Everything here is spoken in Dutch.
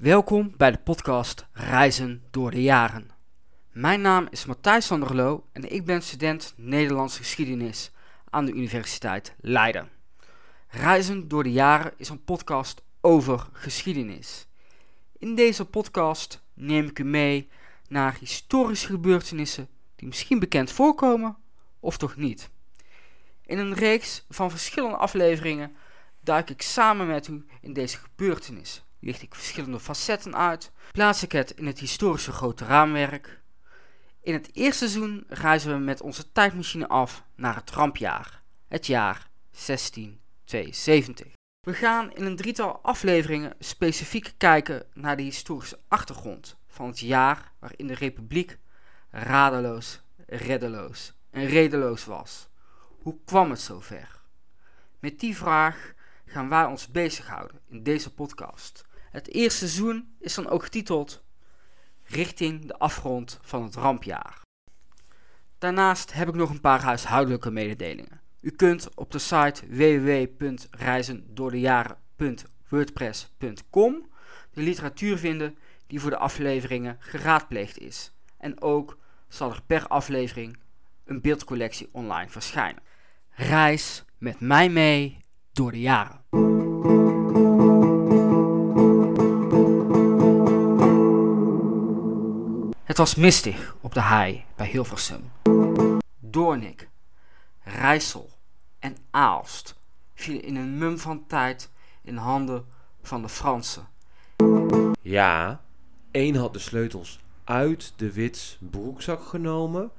Welkom bij de podcast Reizen door de jaren. Mijn naam is Matthijs van der Loo en ik ben student Nederlandse geschiedenis aan de Universiteit Leiden. Reizen door de jaren is een podcast over geschiedenis. In deze podcast neem ik u mee naar historische gebeurtenissen die misschien bekend voorkomen of toch niet. In een reeks van verschillende afleveringen duik ik samen met u in deze gebeurtenis. Licht ik verschillende facetten uit, plaats ik het in het historische grote raamwerk. In het eerste seizoen reizen we met onze tijdmachine af naar het rampjaar, het jaar 1672. We gaan in een drietal afleveringen specifiek kijken naar de historische achtergrond van het jaar waarin de republiek radeloos, reddeloos en redeloos was. Hoe kwam het zover? Met die vraag gaan wij ons bezighouden in deze podcast. Het eerste seizoen is dan ook getiteld Richting de afgrond van het rampjaar. Daarnaast heb ik nog een paar huishoudelijke mededelingen. U kunt op de site www.reizendoordejaren.wordpress.com de literatuur vinden die voor de afleveringen geraadpleegd is. En ook zal er per aflevering een beeldcollectie online verschijnen. Reis met mij mee door de jaren. Het was mistig op de hei bij Hilversum. Doornik, Rijssel en Aalst vielen in een mum van tijd in handen van de Fransen. Ja, één had de sleutels uit de Wits broekzak genomen